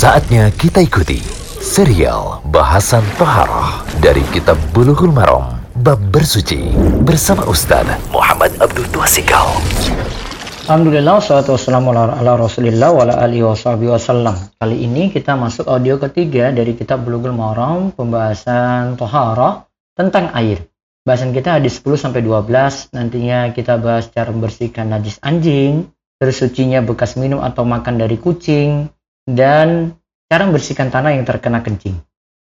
Saatnya kita ikuti serial bahasan Toharoh dari Kitab Bulughul Maram Bab Bersuci bersama Ustaz Muhammad Abdul Tuasikal. Alhamdulillah, salatu wassalamu ala, rasulillah wa alihi wa wasallam. Kali ini kita masuk audio ketiga dari kitab Bulughul Maram, pembahasan Toharoh tentang air. Bahasan kita hadis 10 sampai 12, nantinya kita bahas cara membersihkan najis anjing, terus sucinya bekas minum atau makan dari kucing, dan cara membersihkan tanah yang terkena kencing.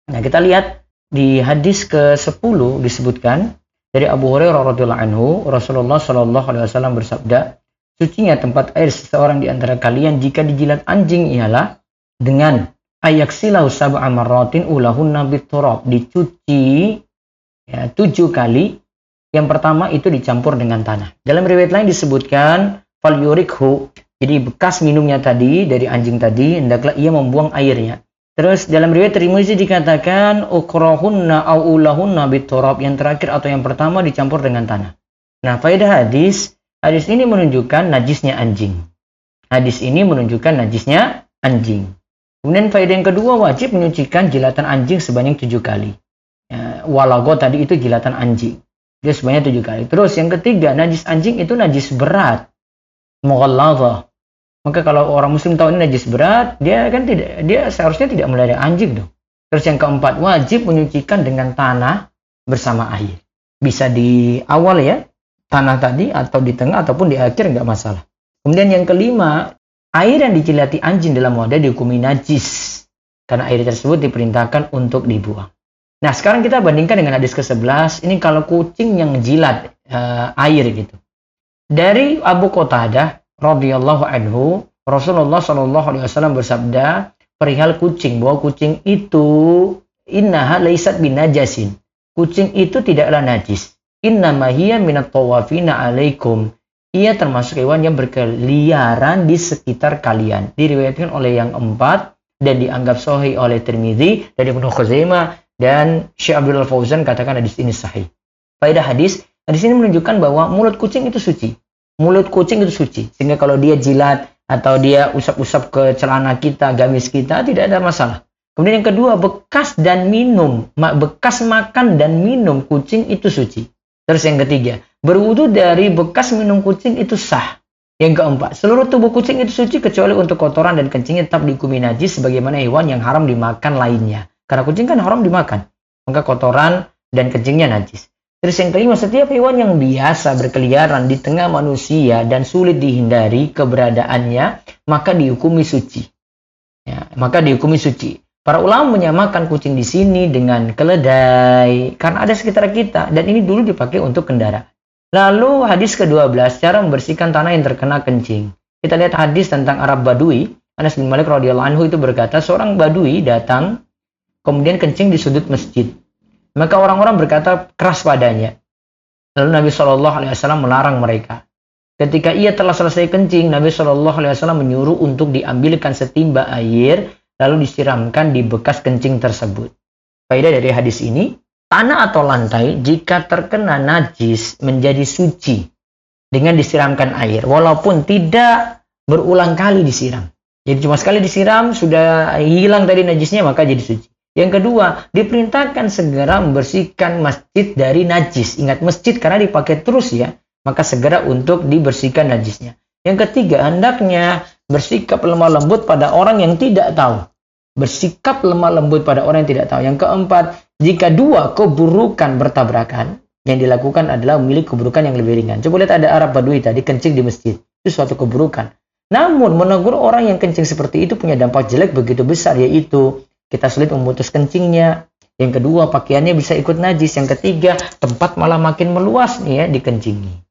Nah, kita lihat di hadis ke-10 disebutkan dari Abu Hurairah radhiyallahu anhu, Rasulullah shallallahu alaihi wasallam bersabda, "Sucinya tempat air seseorang di antara kalian jika dijilat anjing ialah dengan ayaksilahu sab'a marratin ulahunna biturab, dicuci ya, tujuh kali. Yang pertama itu dicampur dengan tanah. Dalam riwayat lain disebutkan fal yurikhu jadi bekas minumnya tadi dari anjing tadi hendaklah ia membuang airnya. Terus dalam riwayat Tirmizi dikatakan ukrahunna au ulahunna biturab yang terakhir atau yang pertama dicampur dengan tanah. Nah, faedah hadis, hadis ini menunjukkan najisnya anjing. Hadis ini menunjukkan najisnya anjing. Kemudian faedah yang kedua wajib menyucikan jilatan anjing sebanyak tujuh kali. Ya, walago tadi itu jilatan anjing. Dia sebanyak tujuh kali. Terus yang ketiga, najis anjing itu najis berat. Mughalladhah. Maka kalau orang muslim tahu ini najis berat, dia kan tidak dia seharusnya tidak melihara anjing dong. Terus yang keempat, wajib menyucikan dengan tanah bersama air. Bisa di awal ya, tanah tadi atau di tengah ataupun di akhir nggak masalah. Kemudian yang kelima, air yang dicilati anjing dalam wadah dihukumi najis karena air tersebut diperintahkan untuk dibuang. Nah, sekarang kita bandingkan dengan hadis ke-11. Ini kalau kucing yang jilat uh, air gitu. Dari Abu Qatadah radhiyallahu anhu, Rasulullah shallallahu alaihi wasallam bersabda perihal kucing bahwa kucing itu innaha laisat binajasin. Kucing itu tidaklah najis. Inna hiya minat tawafina alaikum. Ia termasuk hewan yang berkeliaran di sekitar kalian. Diriwayatkan oleh yang empat dan dianggap sahih oleh Tirmidzi dari Ibnu Khuzaimah dan Syekh Abdul Fauzan katakan hadis ini sahih. Faedah hadis, hadis ini menunjukkan bahwa mulut kucing itu suci mulut kucing itu suci. Sehingga kalau dia jilat atau dia usap-usap ke celana kita, gamis kita, tidak ada masalah. Kemudian yang kedua, bekas dan minum. Bekas makan dan minum kucing itu suci. Terus yang ketiga, berwudu dari bekas minum kucing itu sah. Yang keempat, seluruh tubuh kucing itu suci kecuali untuk kotoran dan kencingnya tetap dihukumi najis sebagaimana hewan yang haram dimakan lainnya. Karena kucing kan haram dimakan. Maka kotoran dan kencingnya najis. Terus yang kelima, setiap hewan yang biasa berkeliaran di tengah manusia dan sulit dihindari keberadaannya, maka dihukumi suci. Ya, maka dihukumi suci. Para ulama menyamakan kucing di sini dengan keledai karena ada sekitar kita dan ini dulu dipakai untuk kendaraan. Lalu hadis ke-12 cara membersihkan tanah yang terkena kencing. Kita lihat hadis tentang Arab Badui. Anas bin Malik radhiyallahu anhu itu berkata, seorang Badui datang kemudian kencing di sudut masjid. Maka orang-orang berkata keras padanya. Lalu Nabi Shallallahu Alaihi Wasallam melarang mereka. Ketika ia telah selesai kencing, Nabi Shallallahu Alaihi Wasallam menyuruh untuk diambilkan setimba air lalu disiramkan di bekas kencing tersebut. Faedah dari hadis ini, tanah atau lantai jika terkena najis menjadi suci dengan disiramkan air, walaupun tidak berulang kali disiram. Jadi cuma sekali disiram sudah hilang tadi najisnya maka jadi suci. Yang kedua, diperintahkan segera membersihkan masjid dari najis. Ingat masjid karena dipakai terus ya, maka segera untuk dibersihkan najisnya. Yang ketiga, hendaknya bersikap lemah lembut pada orang yang tidak tahu. Bersikap lemah lembut pada orang yang tidak tahu. Yang keempat, jika dua keburukan bertabrakan, yang dilakukan adalah memilih keburukan yang lebih ringan. Coba lihat ada Arab Badui tadi kencing di masjid. Itu suatu keburukan. Namun menegur orang yang kencing seperti itu punya dampak jelek begitu besar yaitu kita sulit memutus kencingnya. Yang kedua, pakaiannya bisa ikut najis. Yang ketiga, tempat malah makin meluas nih ya dikencingi.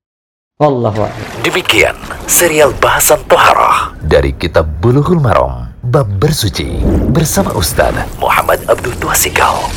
Wallahu Demikian serial bahasan toharah dari kitab Bulughul Maram bab bersuci bersama Ustaz Muhammad Abdul Tuasikal.